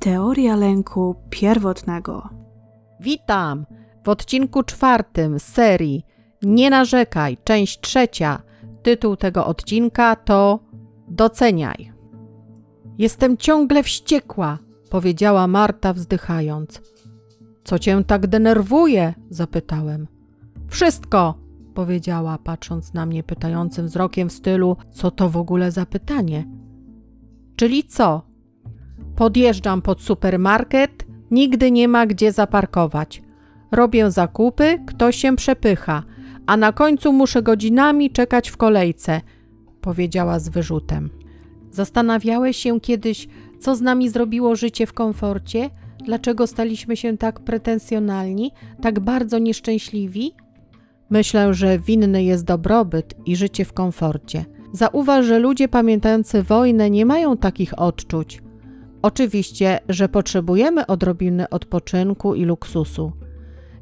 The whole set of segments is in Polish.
Teoria lęku pierwotnego. Witam w odcinku czwartym serii Nie narzekaj, część trzecia. Tytuł tego odcinka to Doceniaj. Jestem ciągle wściekła, powiedziała Marta wzdychając. Co cię tak denerwuje? zapytałem. Wszystko, powiedziała, patrząc na mnie pytającym wzrokiem w stylu: Co to w ogóle za pytanie? Czyli co? Podjeżdżam pod supermarket, nigdy nie ma gdzie zaparkować. Robię zakupy, ktoś się przepycha, a na końcu muszę godzinami czekać w kolejce, powiedziała z wyrzutem. Zastanawiałeś się kiedyś, co z nami zrobiło życie w komforcie? Dlaczego staliśmy się tak pretensjonalni, tak bardzo nieszczęśliwi? Myślę, że winny jest dobrobyt i życie w komforcie. Zauważ, że ludzie pamiętający wojnę nie mają takich odczuć. Oczywiście, że potrzebujemy odrobiny odpoczynku i luksusu.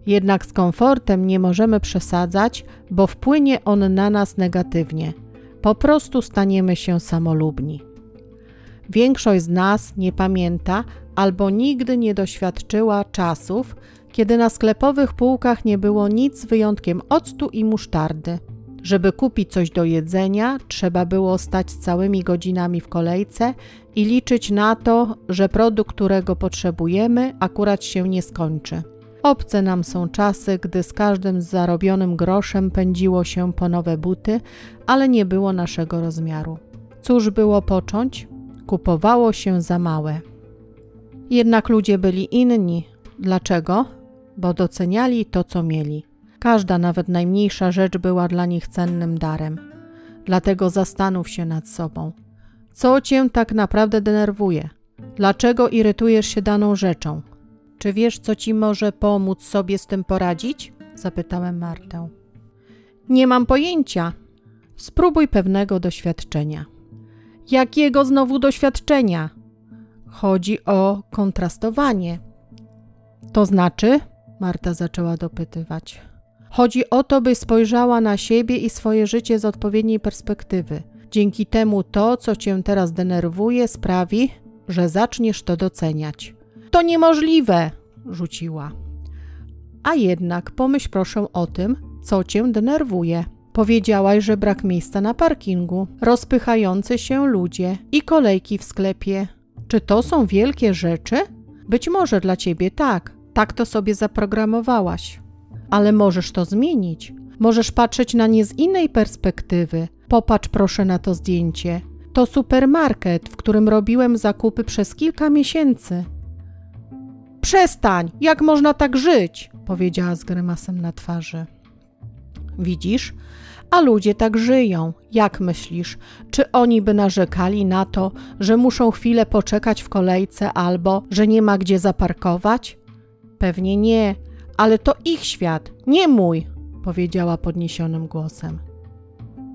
Jednak z komfortem nie możemy przesadzać, bo wpłynie on na nas negatywnie. Po prostu staniemy się samolubni. Większość z nas nie pamięta albo nigdy nie doświadczyła czasów, kiedy na sklepowych półkach nie było nic z wyjątkiem octu i musztardy. Żeby kupić coś do jedzenia, trzeba było stać całymi godzinami w kolejce i liczyć na to, że produkt, którego potrzebujemy, akurat się nie skończy. Obce nam są czasy, gdy z każdym zarobionym groszem pędziło się po nowe buty, ale nie było naszego rozmiaru. Cóż było począć? Kupowało się za małe. Jednak ludzie byli inni. Dlaczego? Bo doceniali to, co mieli. Każda, nawet najmniejsza rzecz była dla nich cennym darem. Dlatego zastanów się nad sobą. Co cię tak naprawdę denerwuje? Dlaczego irytujesz się daną rzeczą? Czy wiesz, co ci może pomóc sobie z tym poradzić? Zapytałem Martę. Nie mam pojęcia. Spróbuj pewnego doświadczenia. Jakiego znowu doświadczenia? Chodzi o kontrastowanie. To znaczy? Marta zaczęła dopytywać. Chodzi o to, by spojrzała na siebie i swoje życie z odpowiedniej perspektywy. Dzięki temu to, co cię teraz denerwuje, sprawi, że zaczniesz to doceniać. To niemożliwe, rzuciła. A jednak pomyśl proszę o tym, co cię denerwuje. Powiedziałaś, że brak miejsca na parkingu, rozpychający się ludzie i kolejki w sklepie. Czy to są wielkie rzeczy? Być może dla ciebie tak. Tak to sobie zaprogramowałaś. Ale możesz to zmienić. Możesz patrzeć na nie z innej perspektywy. Popatrz proszę na to zdjęcie. To supermarket, w którym robiłem zakupy przez kilka miesięcy. Przestań! Jak można tak żyć? powiedziała z grymasem na twarzy. Widzisz? A ludzie tak żyją. Jak myślisz, czy oni by narzekali na to, że muszą chwilę poczekać w kolejce albo że nie ma gdzie zaparkować? Pewnie nie, ale to ich świat, nie mój, powiedziała podniesionym głosem.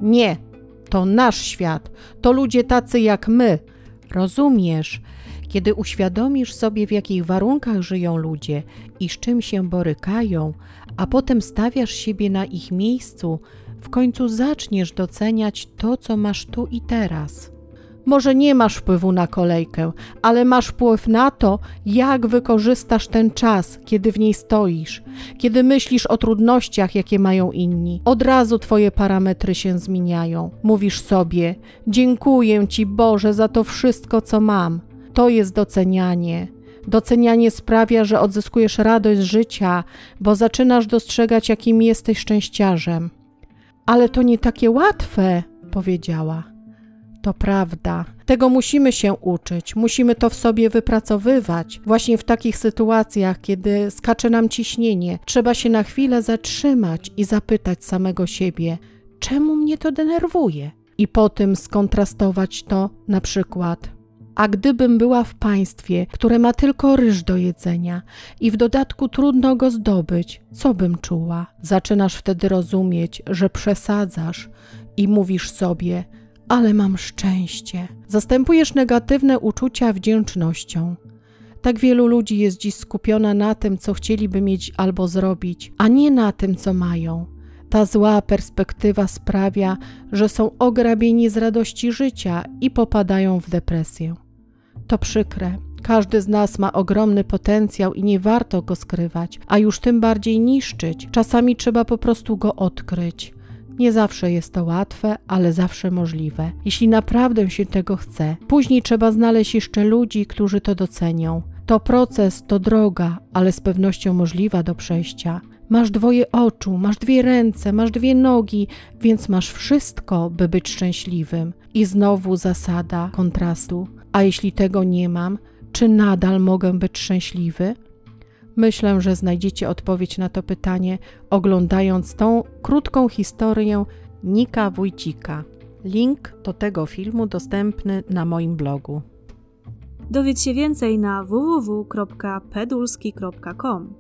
Nie, to nasz świat, to ludzie tacy jak my. Rozumiesz? Kiedy uświadomisz sobie, w jakich warunkach żyją ludzie i z czym się borykają, a potem stawiasz siebie na ich miejscu, w końcu zaczniesz doceniać to, co masz tu i teraz. Może nie masz wpływu na kolejkę, ale masz wpływ na to, jak wykorzystasz ten czas, kiedy w niej stoisz, kiedy myślisz o trudnościach, jakie mają inni. Od razu twoje parametry się zmieniają. Mówisz sobie: Dziękuję ci, Boże, za to wszystko, co mam. To jest docenianie. Docenianie sprawia, że odzyskujesz radość z życia, bo zaczynasz dostrzegać, jakim jesteś szczęściarzem. Ale to nie takie łatwe, powiedziała. To prawda. Tego musimy się uczyć, musimy to w sobie wypracowywać. Właśnie w takich sytuacjach, kiedy skacze nam ciśnienie, trzeba się na chwilę zatrzymać i zapytać samego siebie, czemu mnie to denerwuje? I po tym skontrastować to na przykład. A gdybym była w państwie, które ma tylko ryż do jedzenia i w dodatku trudno go zdobyć, co bym czuła? Zaczynasz wtedy rozumieć, że przesadzasz i mówisz sobie, ale mam szczęście. Zastępujesz negatywne uczucia wdzięcznością. Tak wielu ludzi jest dziś skupiona na tym, co chcieliby mieć albo zrobić, a nie na tym, co mają. Ta zła perspektywa sprawia, że są ograbieni z radości życia i popadają w depresję. To przykre, Każdy z nas ma ogromny potencjał i nie warto go skrywać, a już tym bardziej niszczyć. Czasami trzeba po prostu go odkryć. Nie zawsze jest to łatwe, ale zawsze możliwe. Jeśli naprawdę się tego chce, później trzeba znaleźć jeszcze ludzi, którzy to docenią. To proces, to droga, ale z pewnością możliwa do przejścia. Masz dwoje oczu, masz dwie ręce, masz dwie nogi, więc masz wszystko, by być szczęśliwym. I znowu zasada kontrastu. A jeśli tego nie mam, czy nadal mogę być szczęśliwy? Myślę, że znajdziecie odpowiedź na to pytanie, oglądając tą krótką historię Nika Wójcika. Link do tego filmu dostępny na moim blogu. Dowiedz się więcej na www.pedulski.com.